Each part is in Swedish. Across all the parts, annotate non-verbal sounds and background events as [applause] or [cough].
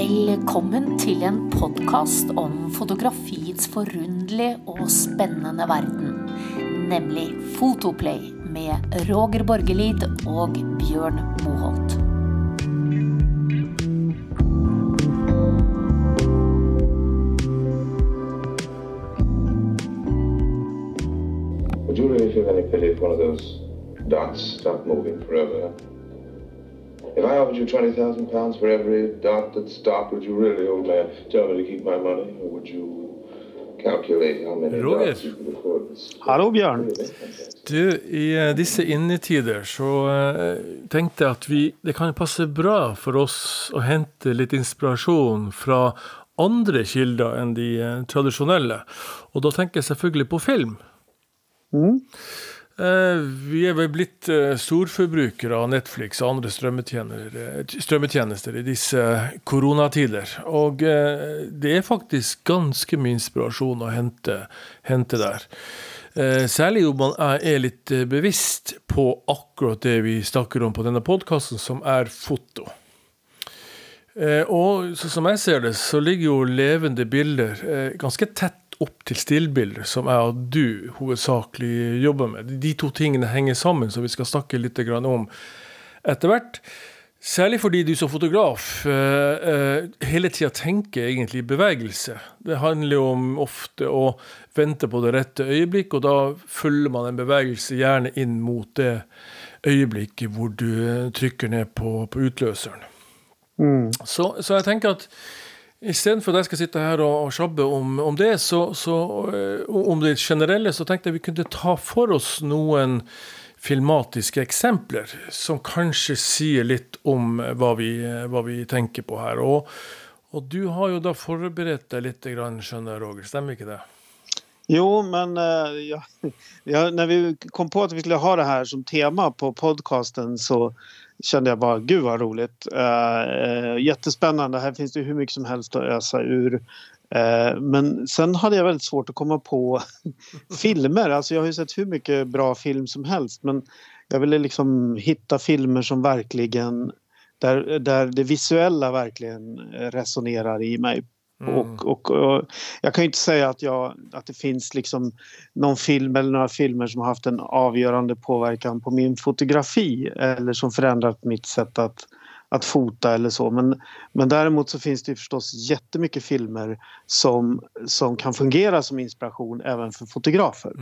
Välkommen till en podcast om fotografiets förundliga och spännande värld, nämligen Fotoplay med Roger Borgelid och Björn Moholt. Would you really feel any pity if one of those dots stopped moving forever? If I offered you 20,000 pounds for every dot that stopped, would you really, old man, tell me to keep my money? Or would you calculate how many Roger. dots you could afford? Hallå Björn! Du, i eh, disse innetider så eh, tenkte jeg at vi, det kan passe bra for oss å hente litt inspirasjon fra andre kilder enn de eh, tradisjonelle. Og da tenker jeg selvfølgelig på film. Eh, Eh, vi er vel blitt eh, storforbrukere av Netflix og andre strømmetjenester, eh, i disse koronatider. Og det er faktisk ganske mye inspirasjon å hente, hente der. Særlig om man er litt bevisst på akkurat det vi snakker om på denne podkasten, som er foto. Og så som jeg ser det, så ligger jo levende bilder ganske tett opp til stillbilder, som jeg og du hovedsakelig jobber med. De to tingene henger sammen, så vi skal snakke litt grann om etter hvert. Særlig fordi du som fotograf eh, eh, hele tida tenker egentlig i bevegelse. Det handler jo om ofte å vente på det rette øyeblikk, og da følger man en bevegelse gjerne inn mot det øyeblikket hvor du trykker ned på, på utløseren. Så, så jeg tenker at istedenfor at jeg skal sitte her og, och sjabbe om, om det, så, så, eh, om det generella, så tänkte jag att vi kunde ta för oss några filmatiska exempel som kanske säger lite om eh, vad vi, eh, vad vi tänker på här. Och, och du har ju då förberett dig lite grann, skjønner Roger. Stämmer inte det? Jo, men ja, [laughs] ja, när vi kom på att vi skulle ha det här som tema på podcasten så kände jag bara, gud vad roligt. Uh, jättespännande, här finns det hur mycket som helst att ösa ur. Eh, men sen hade jag väldigt svårt att komma på [laughs] filmer. Alltså jag har ju sett hur mycket bra film som helst men jag ville liksom hitta filmer som verkligen där, där det visuella verkligen resonerar i mig. Och, och, och jag kan ju inte säga att, jag, att det finns liksom någon film eller några filmer som har haft en avgörande påverkan på min fotografi eller som förändrat mitt sätt att, att fota eller så. Men, men däremot så finns det ju förstås jättemycket filmer som, som kan fungera som inspiration även för fotografer.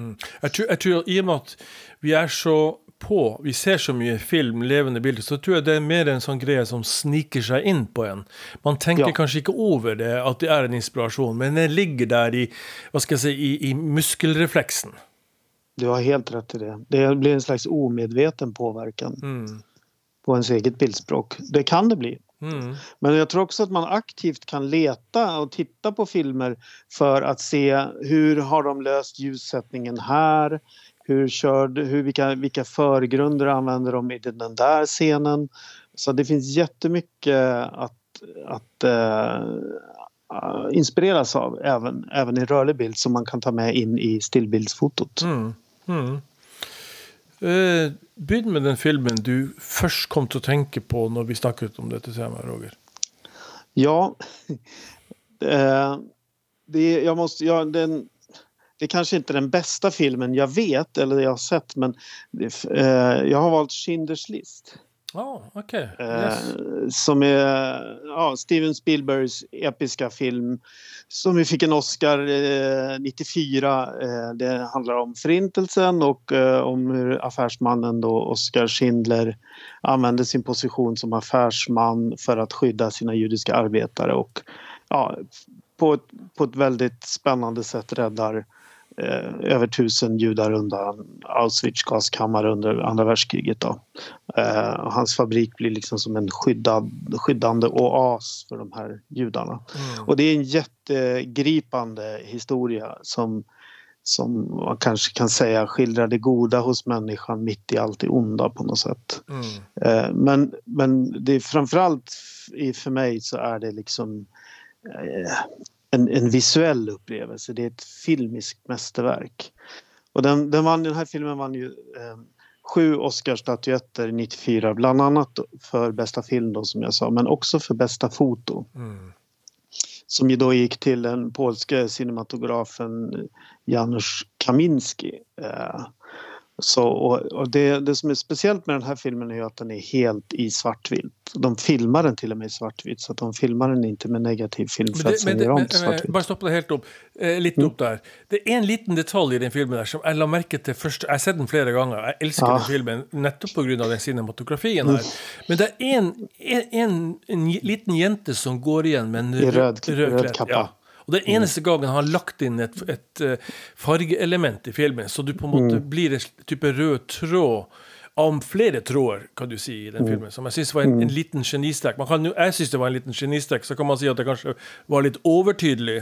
Jeg tror, jeg tror I og med at vi er så på, vi ser så mye film, levende bilder, så tror jeg det er mer en sånn greie som sniker seg inn på en. Man tenker Ja. kanskje ikke over det, at det er en inspirasjon, men det ligger der i, hva skal jeg si, i, i muskelrefleksen. Du har helt rätt i det. Det blir en slags omedveten påverkan Mm. på ens eget bildspråk. Det kan det bli. Mm. Men jag tror också att man aktivt kan leta och titta på filmer för att se hur har de löst ljussättningen här? Hur körde, hur, vilka, vilka förgrunder använder de i den där scenen? Så det finns jättemycket att, att eh, inspireras av även, även i rörlig bild som man kan ta med in i stillbildsfotot. Mm. Mm. Eh, Begynn med den filmen du først kom å tenke på når vi snakket om dette temaet, Roger. Ja, [laughs] eh, det, jag måste, ja, den, det är kanske inte den bästa filmen jag vet eller jag har sett men eh, jag har valt Schindler's list. Ah, ok. Eh, Yes. Som är ja, Steven Spielbergs episka film som vi fick en Oscar eh, 94. Eh, det handlar om förintelsen och eh, om hur affärsmannen då Oskar Schindler använde sin position som affärsman för att skydda sina judiska arbetare och ja, på, ett, på ett väldigt spännande sätt räddar eh, över tusen judar undan Auschwitz gaskammare under andra världskriget. Då. Eh, hans fabrik blir liksom som en skyddad, skyddande oas för de här judarna. Och det är en jättegripande historia som, som man kanske kan säga skildrar det goda hos människan mitt i allt det onda på något sätt. Mm. Eh, men, men det är framförallt för mig så är det liksom eh, en, en visuell upplevelse. Det är ett filmiskt mästerverk. Och den, den, vann, den här filmen vann ju eh, sju Oscarsstatyetter 94, bland annat för bästa film då som jag sa, men också för bästa foto. Mm. Som ju då gick till den polske cinematografen Janusz Kaminski. Eh, så, och, och det, det som är speciellt med den här filmen är att den är helt i svartvitt. De filmar den till och med i svartvitt så att de filmar den inte med negativ film för Men att det, men sen göra om men, till men, svartvitt. bare stopp det helt opp. Eh, litt Mm. opp der. Det er en liten detalj i den filmen der som jeg la merke til først. Jeg har sett den flere ganger. Jeg elsker Ja. den filmen nettopp pga. den cinematografien her. Men det er en, en, en, en liten jente som går igjen med en I rød- rød kledd. kappa. Ja. Og det er eneste gangen han har lagt inn et, et eh, fargeelement i filmen, så du på en måte Mm. blir en type rød tråd om flere tråder, kan du si, i den filmen. Som jeg syns var en, en liten genistrek. Man kan jeg syns det var en liten genistrek. Så kan man si at det kanskje var litt overtydelig,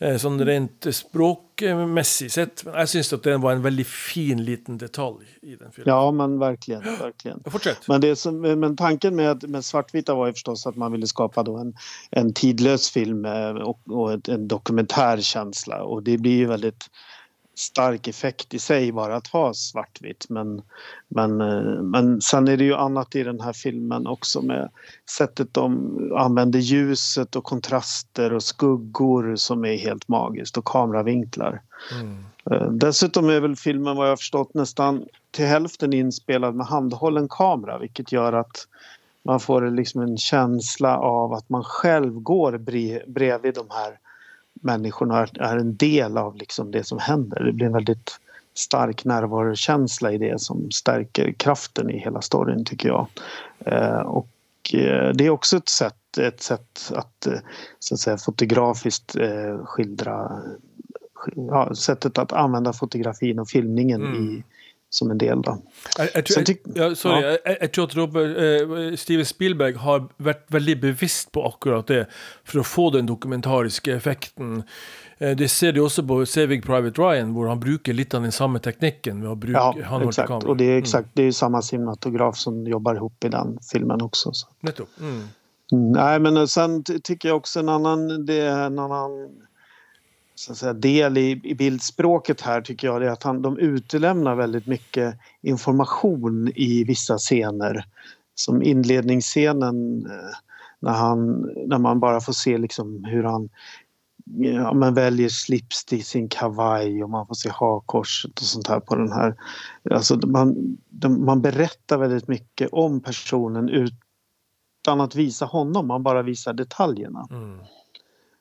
eh, sånn rent språkmessig sett. Men jeg syns at den var en veldig fin liten detalj i den filmen. Ja men verkligen, verkligen. Fortsett. Men, det som, men tanken med, med svartvita var ju förstås att man ville skapa då en, en tidlös film eh, och, och en dokumentärkänsla och det blir ju väldigt stark effekt i sig bara att ha svartvitt men, men, eh, men sen är det ju annat i den här filmen också med sättet de använder ljuset och kontraster och skuggor som är helt magiskt och kameravinklar. Mm. Eh, Dessutom är väl filmen vad jag har förstått nästan till hälften inspelad med handhållen kamera vilket gör att man får liksom en känsla av att man själv går bre- bredvid de här människorna är- en del av liksom det som händer. Det blir en väldigt stark närvarokänsla i det som stärker kraften i hela storyn tycker jag. Eh, Och eh, det är också ett sätt, ett sätt att eh, så att säga, fotografiskt skildra ja, sättet att använda fotografin och filmningen Mm. i, som en del. Då. Jeg, tror- Så tyck- ja, sorry, ja. Jeg, jeg tror at Robert, eh, Steven Spielberg har vært veldig bevisst på akkurat det, for å få den dokumentariske effekten. Eh, det ser du også på Saving Private Ryan, hvor han bruker litt av den samme teknikken med å bruke Ja, handholdte exakt. Och det är exakt, det är samma cinematograf som jobbar ihop i den filmen också. Så. Mm. Mm. Mm, nej, men sen ty- tycker jag också en annan, det är en annan så att säga, del i, i bildspråket här tycker jag det är att han, de utelämnar väldigt mycket information i vissa scener. Som inledningsscenen eh, när, han, när man bara får se liksom hur han ja, man väljer slips till sin kavaj och man får se hakkorset och sånt här på den här. Alltså man, de, man berättar väldigt mycket om personen utan att visa honom, man bara visar detaljerna. Mm.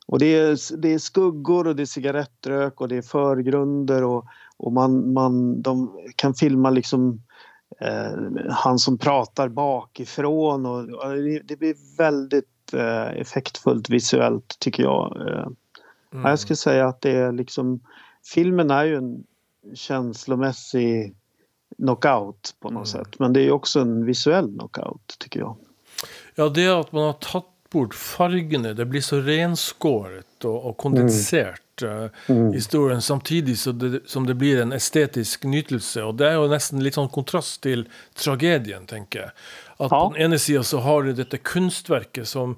Och det är, det är skuggor och det är cigarettrök och det är förgrunder och, och man, man, de kan filma liksom eh, han som pratar bakifrån och, och det, det blir väldigt eh, effektfullt visuellt tycker jag. Eh, Mm. Jag skulle säga att det är liksom filmen är ju en känslomässig knockout på något sätt men det är också en visuell knockout tycker jag. Ja, det at man har tatt bort fargene, det blir så renskåret og, og kondensert eh, historien, samtidig så det, som det blir en estetisk nytelse. Og det er jo nesten litt sånn kontrast til tragedien, tenker jeg. At Ja. på den ene sida så har du dette kunstverket som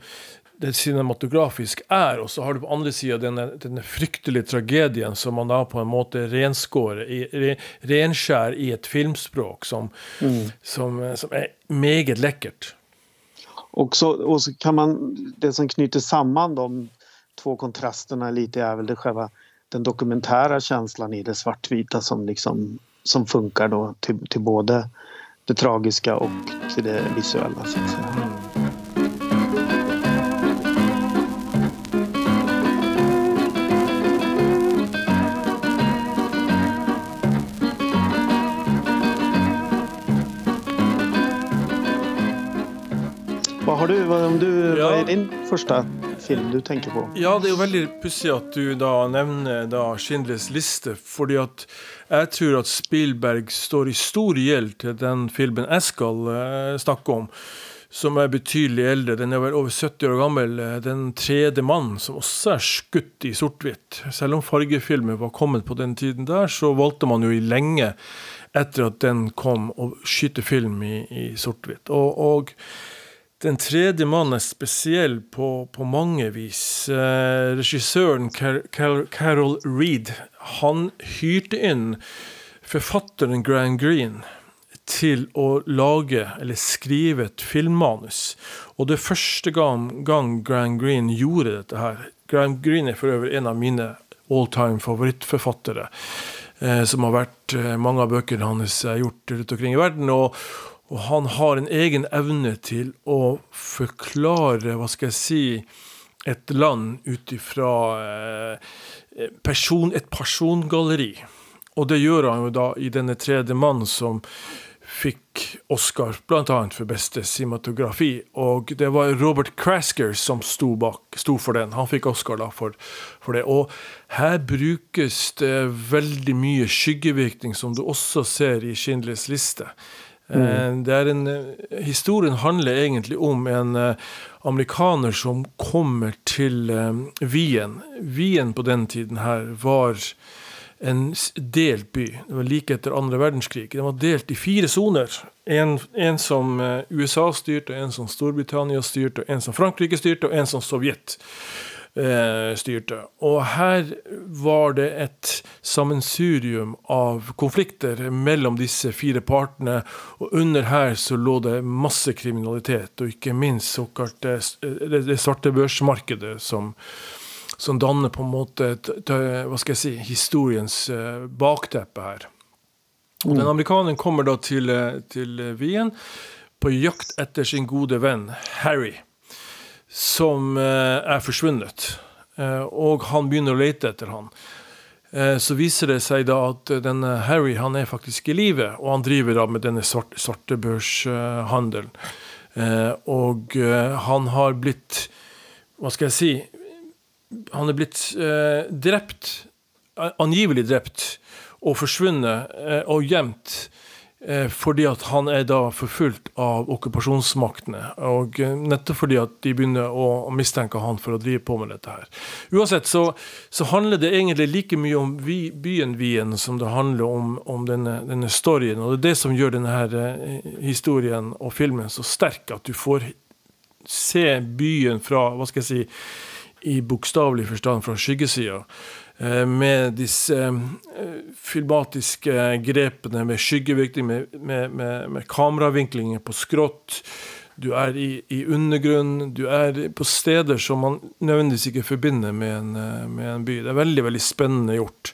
det cinematografisk er, og så har du på andre sida denne, denne fryktelige tragedien som man da på en måte renskårer, i, re, renskjær i et filmspråk som, som, eh, som er meget lekkert. Och så, och så kan man, det som knyter samman de två kontrasterna lite är väl det själva den dokumentära känslan i det svartvita som liksom som funkar då till, till både det tragiska och till det visuella. Så att säga. Din första film du tänker på? Ja, det är väldigt veldig pussig at du da nevner da Schindlers liste, fordi at jeg tror at Spielberg står i stor gjeld til den filmen jeg skal eh, snakke om, som er betydelig eldre. Den er vel over 70 år gammel. Den tredje mannen som også er skutt i sort-hvitt. Selv om fargefilmer var kommet på den tiden der, så valgte man jo i lenge etter at den kom, å skyte film i, i sort-hvitt. Og, og den tredje mannen er spesiell på, på mange vis. Eh, regissøren Car Car Carol Reed han hyrte inn forfatteren Graham Greene til å lage, eller skrive, et filmmanus. Og det første gang, gang Graham Greene gjorde dette her Graham Greene er for øvrig en av mine all time favorittforfattere. Eh, som har vært eh, mange av bøkene hans er gjort rundt omkring i verden. Og, og han har en egen evne til å forklare, hva skal jeg si, et land ut ifra eh, person, et persongalleri. Og det gjør han jo da i denne tredje man som fikk Oscar bl.a. for beste cinematografi. Og det var Robert Crasker som sto, bak, sto for den. Han fikk Oscar da for, for, det. Og her brukes det veldig mye skyggevirkning, som du også ser i Schindlers liste. Mm. Eh, det är en, eh, historien handlar egentligen om en eh, amerikaner som kommer till Wien. Wien på den tiden här var en delt by. Det var like etter andre verdenskrig. Den var delt i fire soner. En, en, som USA styrte, en som Storbritannia styrte, en som Frankrike styrte, og en som Sovjet eh, styrte. Og her var det et sammensurium av konflikter mellom disse fire partene. Og under her så lå det masse kriminalitet, og ikke minst såkalt det, det svarte børsmarkedet som som danner på en måte hva skal jeg si, historiens eh, bakteppe her. Og Den mm. amerikaneren kommer da til, eh, til Wien på jakt etter sin gode venn Harry, som eh, är försvunnet. Eh, och han börjar leta efter honom. Eh, så visar det sig då att den Harry han är faktiskt i livet och han driver då med denne svart, svarta börshandeln. Och han har blivit... Vad ska jag säga? han har blivit eh, drept, angivelig och försvunnen forsvunnet och gömt Eh, fordi at han er da forfulgt av okkupasjonsmaktene. Og eh, nettopp fordi at de begynner å, mistenke han for å drive på med dette her. Uansett så, så handler det egentlig like mye om vi, byen Wien som det handler om, om denne, denne, storyen. Og det er det som gjør denne her, eh, historien og filmen så sterk, at du får se byen fra hva skal jeg si, i bokstavelig forstand fra skyggesida. Eh, med disse eh, filmatiske eh, med skyggevirkning, med, med, med, med kameravinklingen på skrått. Du är i, i undergrund, du är på steder som man nödvändigtvis inte förbinder med en, eh, med en by. Det är väldigt, väldigt spännande gjort.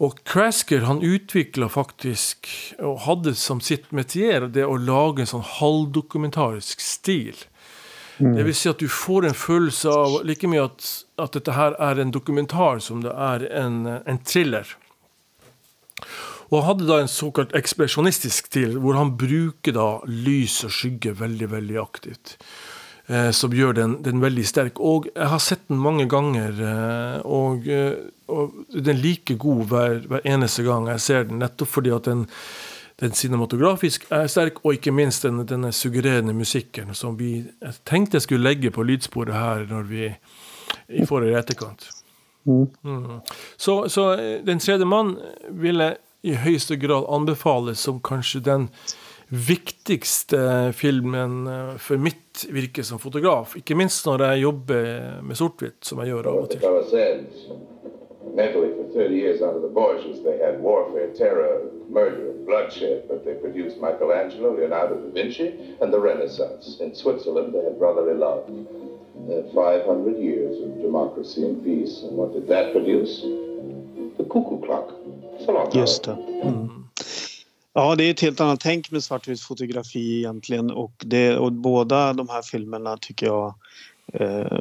Och Krasker han utvikla faktiskt och hade som sitt metier, det att laga en sån halvdokumentarisk stil. Mm. Det vill säga att du får en känsla av lika mye att, att det här är en dokumentär som det är en, en thriller. Och han hade då en kallad expressionistisk stil, där han brukar då ljus och skygge väldigt, väldigt aktivt. Eh, som gör den, den, väldigt stark. Och jag har sett den många gånger eh, och, eh, och den är lika god varje var gång jag ser den, nettopp för att den den cinematografisk er sterk, og ikke minst den, denne suggererende musikken som vi jeg tenkte jeg skulle legge på lydsporet her når vi får det i etterkant. Mm. Mm. Så, så, eh, Den tredje mann vil jeg i høyeste grad anbefale som kanskje den viktigste filmen eh, for mitt virke som fotograf. Ikke minst når jeg jobber med sort-hvitt, som jeg gjør av og til murder, and bloodshed, but they produced Michelangelo, Leonardo da Vinci, and the Renaissance. In Switzerland, they had brotherly love. They had 500 years of democracy and peace. And what did that produce? The cuckoo clock. Just det. Mm. Ja, det är ett helt annat tänk med svartvitt-fotografi egentligen och, det, och båda de här filmerna tycker jag eh,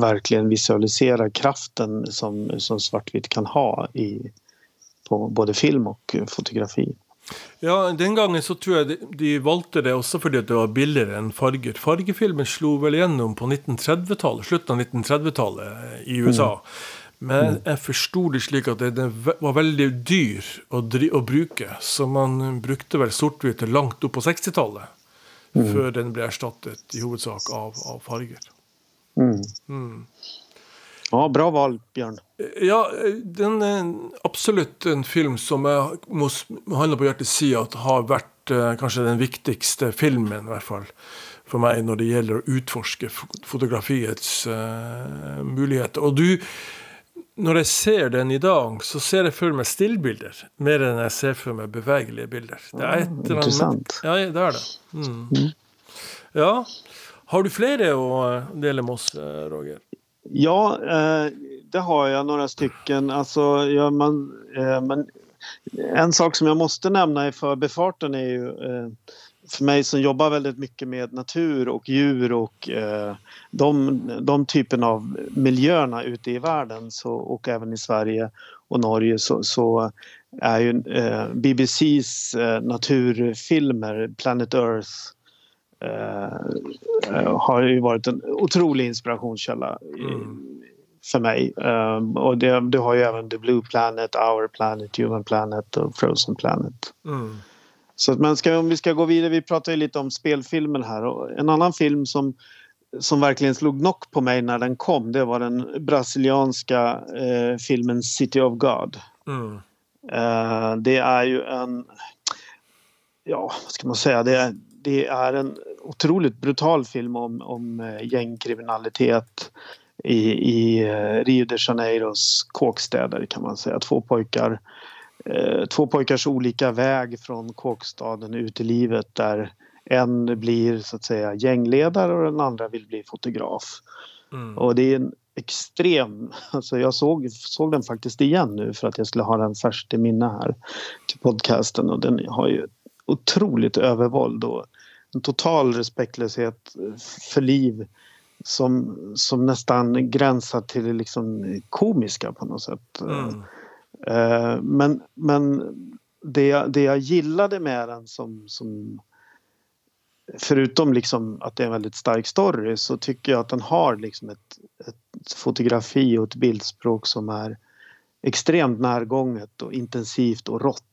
verkligen visualiserar kraften som, som svartvitt kan ha i, på både film och fotografi. Ja, Den gangen så tror jeg de, de valgte det også fordi det var billigere enn farger. Fargefilmen slo vel gjennom på 1930-tallet, slutten av 1930-tallet i USA. Mm. Men mm. jeg forsto det slik at det var veldig dyr å, å bruke. Så man brukte vel sort-hvitt langt opp på 60-tallet. Mm. Før den ble erstattet i hovedsak av, av farger. Mm. Mm. Ja, bra val, Bjørn. Ja, den er absolutt en film som jeg må handle på hjertet si at har vært eh, kanskje den viktigste filmen, i hvert fall for meg, når det gjelder å utforske fotografiets uh, muligheter. Og du når jeg ser den i dag, så ser jeg for meg stillbilder mer enn jeg ser for meg bevegelige bilder. Det er et eller annet Intressant. Ja, det er det. Mm. Ja. Har du flere å eh, dele med oss, eh, Roger? Ja, eh, det har jag några stycken. Alltså, ja, man, eh, men en sak som jag måste nämna i förbifarten är ju eh, för mig som jobbar väldigt mycket med natur och djur och eh, de, de typen av miljöerna ute i världen så, och även i Sverige och Norge så, så är ju eh, BBCs eh, naturfilmer Planet Earth har ju varit en otrolig inspirationskälla i, för mig. Um, och det, det har ju även The Blue Planet, Our Planet, Human Planet och Frozen Planet. Mm. Så att, men ska, om vi ska gå vidare, vi pratar ju lite om spelfilmen här. Och en annan film som, som verkligen slog knock på mig när den kom det var den brasilianska eh, filmen City of God. Mm. Eh, det är ju en... Ja, vad ska man säga? Det är, det är en otroligt brutal film om, om eh, gängkriminalitet i, i eh, Rio de Janeiros kåkstäder kan man säga. Två pojkar eh, två pojkars olika väg från kåkstaden ut i livet där en blir så att säga gängledare och den andra vill bli fotograf. Mm. Och det är en extrem, alltså jag såg, såg den faktiskt igen nu för att jag skulle ha den färskt i minne här till podcasten och den har ju otroligt övervåld och en total respektlöshet för liv som, som nästan gränsar till det liksom komiska på något sätt. Mm. Eh, Men, men det, jag- det jag gillade med den som, som förutom liksom att det är en väldigt stark story så tycker jag att den har liksom ett, ett fotografi och ett bildspråk som är extremt närgånget och intensivt och rått.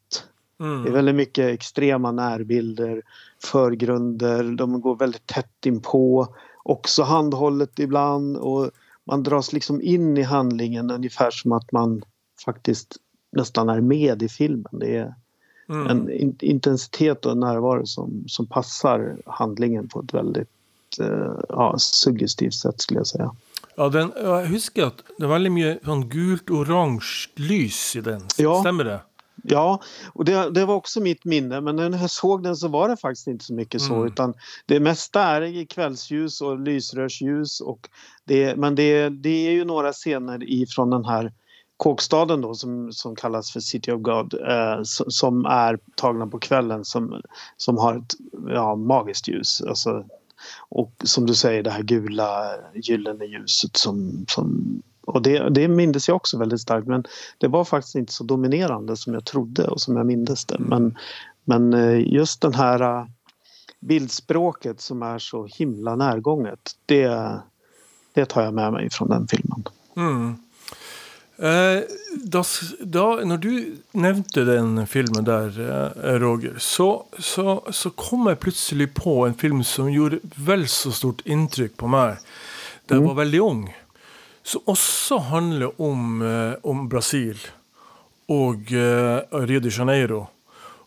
Det är Mm. väldigt mycket extrema närbilder, förgrunder, de går väldigt tätt inpå. Också handhållet ibland och man dras liksom in i handlingen ungefär som att man faktiskt nästan är med i filmen. Det är Mm. en in- intensitet och en närvaro som, som passar handlingen på ett väldigt eh, ja, suggestivt sätt skulle jag säga. Ja, den, jeg husker at det er veldig mye sånn gult-oransje lys i den. Ja. Stemmer det? Ja, och det, det var också mitt minne men när jag såg den så var det faktiskt inte så mycket så Mm. utan det mesta är i kvällsljus och lysrörsljus och det, men det, det är ju några scener ifrån den här kåkstaden då som, som kallas för City of God eh, som är tagna på kvällen som, som har ett ja, magiskt ljus. Alltså, och som du säger det här gula gyllene ljuset som, som och det, det mindes jag också väldigt starkt men det var faktiskt inte så dominerande som jag trodde och som jag mindes det. Men, men eh, just den här eh, bildspråket som är så himla närgånget det, det tar jag med mig från den filmen. Mm. Eh, da, s- da, når du nevnte den filmen der, eh, Roger, så, så, så kom jeg plutselig på en film som gjorde vel så stort inntrykk på meg da jeg var veldig ung. Som også handler om, eh, om Brasil og eh, Rio de Janeiro.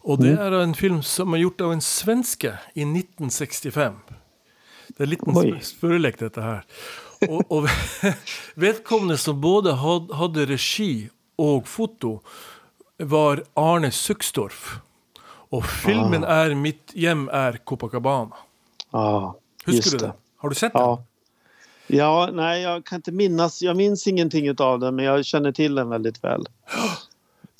Og det er en film som er gjort av en svenske i 1965. Det er en liten Oi. sp- spørrelek, dette her. Og, og [laughs] vedkommende som både had, hadde regi og foto, var Arne Suksdorf. Og filmen er 'Mitt hjem er Copacabana'. Ja, Husker du det. det? Har du sett den? Ja. Ja, nej, jag kan inte minnas. Jag minns ingenting av den, men jag känner till den väldigt väl.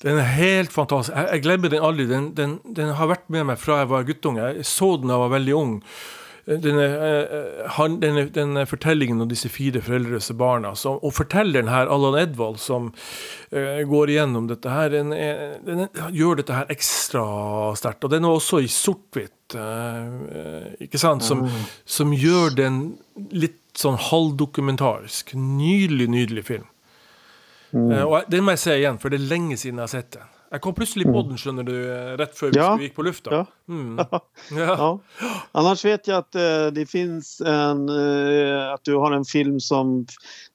Den er helt fantastisk. Jeg glemmer den aldri. Den, den, den har vært med meg fra jeg var guttunge. Jeg så den da jeg var veldig ung. Den, er, eh, han, den, den fortellingen om disse fire foreldreløse barna. Som, og fortelleren her, Allan Edvald, som eh, går igjennom dette her, den, den gjør dette her ekstra sterkt. Og den er også i sort-hvitt, eh, eh, ikke sant? Som, som gjør den litt sånn halvdokumentarisk. Nydelig, nydelig film. Eh, og den må jeg se igjen, for det er lenge siden jeg har sett den. Jeg kom plutselig på den, skjønner du, eh, rett før vi Ja. skulle gikk på lufta. Ja. Mm. [laughs] Ja. Annars vet jag att eh, det finns en, eh, att du har en film som,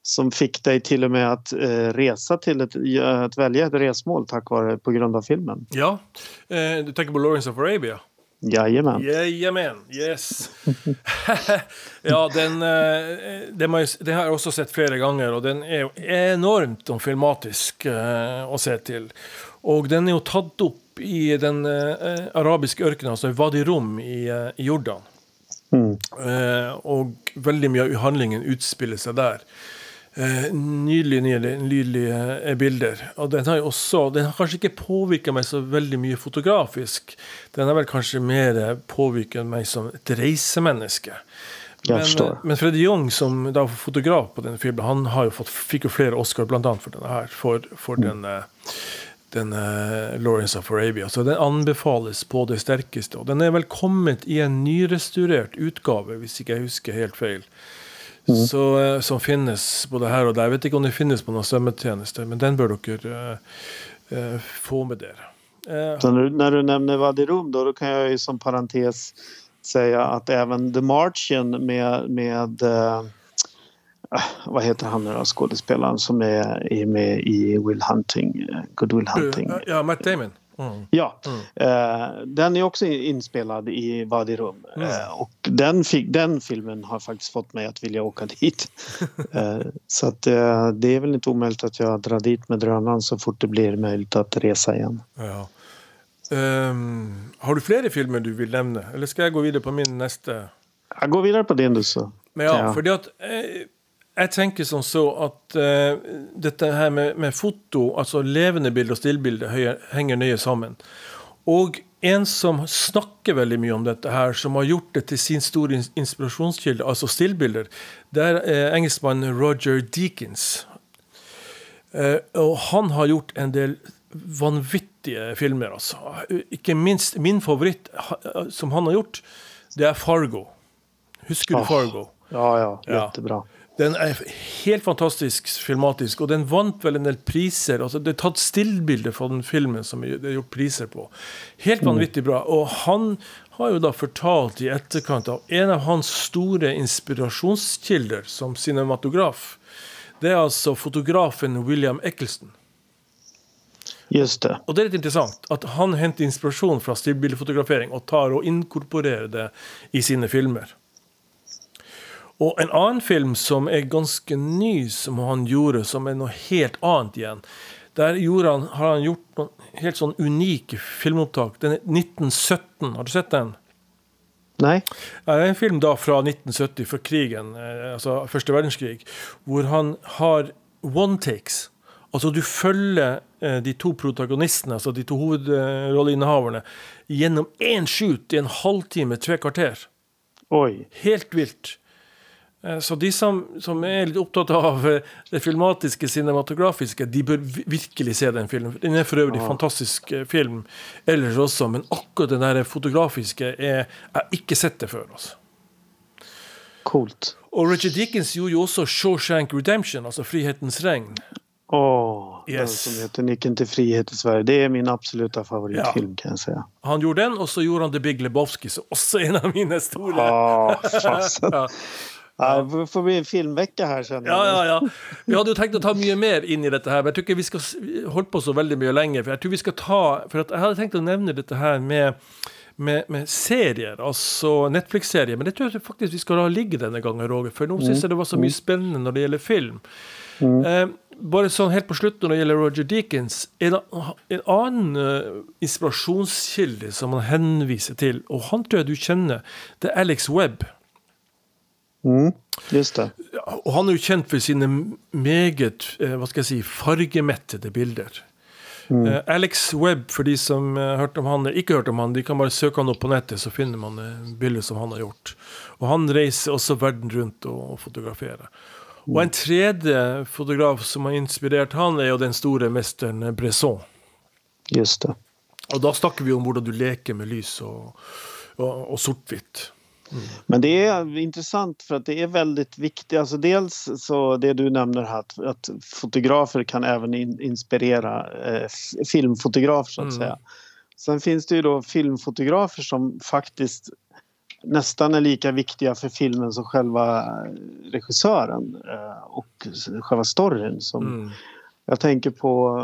som fick dig till och med att eh, resa till ett, att välja ett resmål tack vare på grund av filmen. ja. Du tenker på Lawrence of Arabia? Jajamän. Jajamän, yes. [laughs] ja, den, eh, den, har jag, den har jag också sett flera gånger och den är enormt filmatisk eh, att se till. Och den är ju tagit upp i den eh, arabiska öknen, alltså Wadi Rum i, i Jordan. Mm. Och väldigt mycket av handlingen utspelar sig där. Eh, nylig, nylig, nylig eh, bilder. Och den har också, den har kanske inte påverkat mig så väldigt mycket fotografisk. Den har väl kanske mer eh, påverkat mig som ett resemenneske. Jag Men, eh, men Freddy Young som då var fotograf på den filmen, han har ju fått, fick ju flera Oscar bland annat för den här. För, för den, eh, den Lawrence of Arabia. Så den anbefales på det sterkeste. Og den er vel kommet i en nyrestaurert utgave, hvis ikke jeg husker helt feil. Så, eh, som finnes både her og der. Jeg vet ikke om det finnes på noen strømmetjenester, men den bør dere eh, eh, få med dere. Eh, Så när, du- när du nämner Wadi Rum då, då kan jag ju som parentes säga att även The Martian med, med eh, ah, vad heter han nu då, skådespelaren som är, är med i Will Hunting, eh, Good Will Hunting. ja, Matt Damon. Mm. Ja, Mm. eh, den är också inspelad i Wadi Rum. Mm. Eh, och den, den filmen har faktiskt fått mig att vilja åka dit. [laughs] eh, så att, eh, det är väl inte omöjligt att jag drar dit med drönaren så fort det blir möjligt att resa igen. Ja. Ehm, har du flere filmer du vil nevne, eller skal jeg gå videre på min neste? Jag går vidare på din du så. Men ja, Ja. fordi at eh, jeg tenker som så at eh, dette her med, med foto, altså levende bilde og stillbilde, henger nøye sammen. Og en som snakker veldig mye om dette her, som har gjort det til sin store ins- inspirasjonskilde, altså stillbilder, det er eh, engelskmannen Roger Deakins. Eh, og han har gjort en del vanvittige filmer, altså. Ikke minst min favoritt ha- som han har gjort, det er Fargo. Husker du Ah. Fargo? Ja, ja, Ja. Den er helt fantastisk filmatisk, og den vant vel en del priser. altså Det er tatt stillbilder fra den filmen som det er gjort priser på. Helt vanvittig bra. Og han har jo da fortalt i etterkant av en av hans store inspirasjonskilder som cinematograf. Det er altså fotografen William Eccleston. Just det. Og det er litt interessant at han henter inspirasjon fra stillbildefotografering og tar og inkorporerer det i sine filmer. Og en annen film som er ganske ny, som han gjorde, som er noe helt annet igjen Der gjorde han, har han gjort noen helt sånn unike filmopptak. Den er 1917. Har du sett den? Nej, Det er en film da fra 1970, fra krigen, eh, altså første verdenskrig, hvor han har one takes. Altså du følger eh, de to protagonistene, altså de to hovedrolleinnehaverne, gjennom én shoot i en halvtime, tre kvarter. oj. Helt vilt. Eh, Så de som, som er litt opptatt av eh, det filmatiske, cinematografiske, de bør vi- virkelig se den filmen. Den er for øvrig fantastisk eh, film ellers også, men akkurat den der fotografiske er har ikke sett det før. altså. Coolt. Og Richard Dickens gjorde jo også Shawshank Redemption, altså Frihetens regn. Åh, den Yes. som heter Nyckeln till frihet i Sverige. Det är min absoluta favoritfilm kan jag säga. Han gjorde den, og så gjorde han The Big Lebowski, også er en av store [laughs] Ja, fasen. Ja. Ja, det får bli en filmvecka här känner Ja, jag. ja, ja. Vi hadde jo tenkt å ta mye mer inn i dette her, men tror ikke vi skal s- holde på så veldig mye lenger. For jeg tror vi skal ta For at jeg hadde tenkt å nevne dette her med, med, med serier, altså Netflix-serier. Men det tror jeg faktisk vi skal la ligge denne gangen, Roger. For nå syns jeg det var så mye spennende når det gjelder film. Eh, bare sånn helt på slutten når det gjelder Roger Deakins En, en annen eh, inspirasjonskilde som han henviser til, og han tror jeg du kjenner, det er Alex Webb. Mm, just det. Og han er jo kjent for sine meget eh, hva skal jeg si, fargemettede bilder. Eh, Alex Webb, for de som eh, hørt om han, ikke hørt om han, de kan bare søke han opp på nettet, så finner man bilder som han har gjort. Og han reiser også verden rundt og, og fotograferer. Og en tredje fotograf som har inspirert han, er jo den store mesteren eh, Bresson. Just det. Og da snakker vi om hvordan du leker med lys og, og, og Men det är intressant för att det är väldigt viktigt. Alltså dels så det du nämner här att, att fotografer kan även in, inspirera eh, filmfotografer så att Mm. säga. Sen finns det ju då filmfotografer som faktiskt nästan är lika viktiga för filmen som själva regissören eh, och själva storyn. Som, Mm. Jag tänker på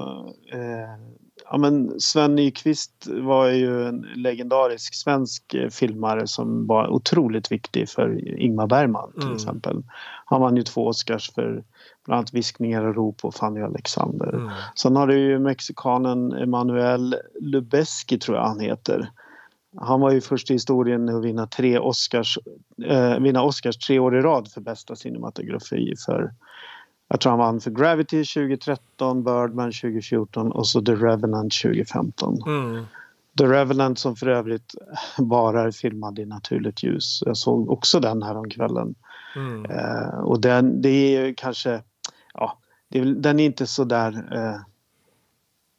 eh, ja, men Sven Nykvist var ju en legendarisk svensk eh, filmare som var otroligt viktig för Ingmar Bergman till Mm. exempel. Han vann ju två Oscars för bland annat Viskningar och rop och Fanny Alexander. Mm. Sen har du ju mexikanen Emanuel Lubezki tror jag han heter. Han var ju först i historien att vinna tre Oscars, eh, vinna Oscars tre år i rad för bästa cinematografi för jag tror han vann för Gravity 2013, Birdman 2014 och så The Revenant 2015. Mm. The Revenant som för övrigt [laughs] bara är filmad i naturligt ljus. Jag såg också den här om kvällen. Mm. Eh, och den, det är ju kanske, ja, är, den är inte så där, eh,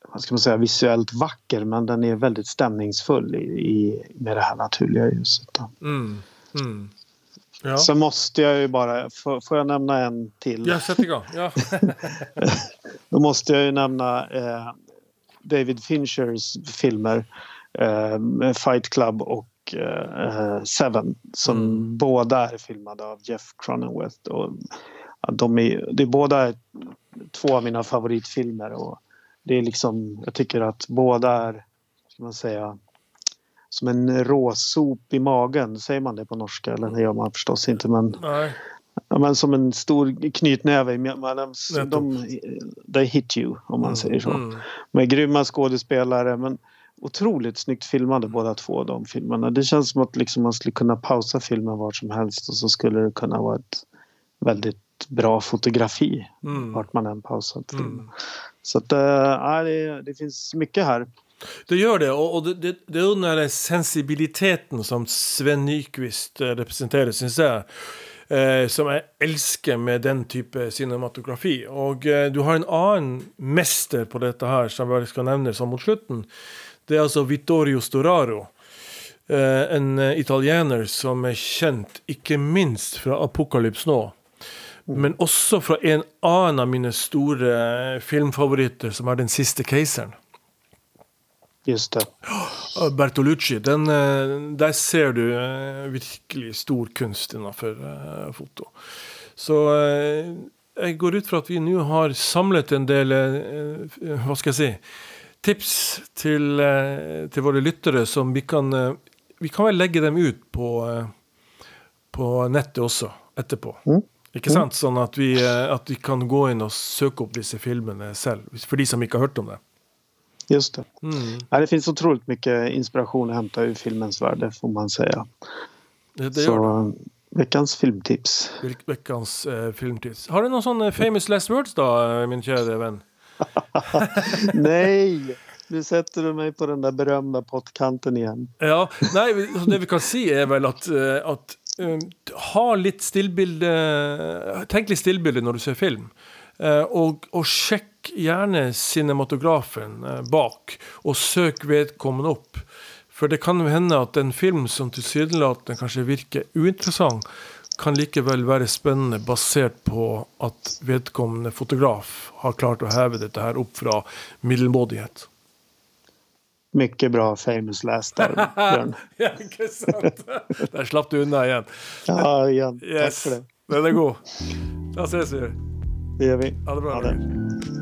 vad ska man säga, visuellt vacker men den är väldigt stämningsfull i, i, med det här naturliga ljuset. Mm. Mm. Ja. Så måste jag ju bara, får, får jag nämna en till? ja, sätt igång. Ja. [laughs] Då måste jag ju nämna eh, David Finchers filmer eh, Fight Club och eh, Seven som Mm. båda är filmade av Jeff Cronenweth. Och, ja, de är, det är båda två av mina favoritfilmer och det är liksom, jag tycker att båda är, ska man säga, som en råsop i magen. Säger man det på norska? Eller det gör man förstås inte. Men. Ja, men som en stor knytnäve. i ma- man- Nettopp. De, they hit you, om man säger så. Mm. Med grymma skådespelare, men otroligt snyggt filmade båda två de filmerna. Det känns som att liksom man skulle kunna pausa filmen var som helst och så skulle det kunna vara ett väldigt bra fotografi Mm. vart man än pausar filmen. Mm. Så att, äh, det, det finns mycket här. Det gör det, og det, det, det der sensibiliteten som Sven Nykvist eh, representerer, syns jeg. Eh, som jeg elsker med den type cinematografi. Og eh, du har en annen mester på dette her, som bare skal nevne sånn mot slutten. Det er altså Vittorio Storaro. Eh, en italiener som er kjent ikke minst fra Apocalypse nå. Men også fra en annen av mine store eh, filmfavoritter, som er Den siste keiseren. Just det. Bertolucci, den, eh, der ser du eh, virkelig stor kunst innenfor eh, foto. Så jeg går ut fra at vi nå har samlet en del hva skal jeg si, tips til, eh, til våre lyttere som vi kan Vi kan vel legge dem ut på, på nettet også etterpå. Mm. Ikke sant? Sånn at vi, at vi kan gå inn og søke opp disse filmene selv, for de som ikke har hørt om det. Just det. Mm. Ja, det finns otroligt mycket inspiration att hämta ur filmens värld, får man säga. Det, det. Så eh, veckans filmtips. Veckans eh, filmtips. Har du någon sån eh, famous last words då, eh, min kära vän? [laughs] Nej! Nu sätter du mig på den där berömda pottkanten igen. Ja, nej, det vi kan si er vel at, eh, at eh, ha litt stillbilde Tenk litt stillbilde når du ser film. Eh, og, og sjekk gjerne cinematografen eh, bak, og søk vedkommende opp. For det kan jo hende at en film som tilsynelatende kanskje virker uinteressant, kan likevel være spennende basert på at vedkommende fotograf har klart å heve dette her opp fra middelmådighet. Mycket bra famous last [laughs] där, Björn. Ja, ikke sant? Der slapp du unna igjen. Ja, igen. Yes. Tack för det. Den er god. Da ses vi. Det gör vi. Ha det bra. Ha det.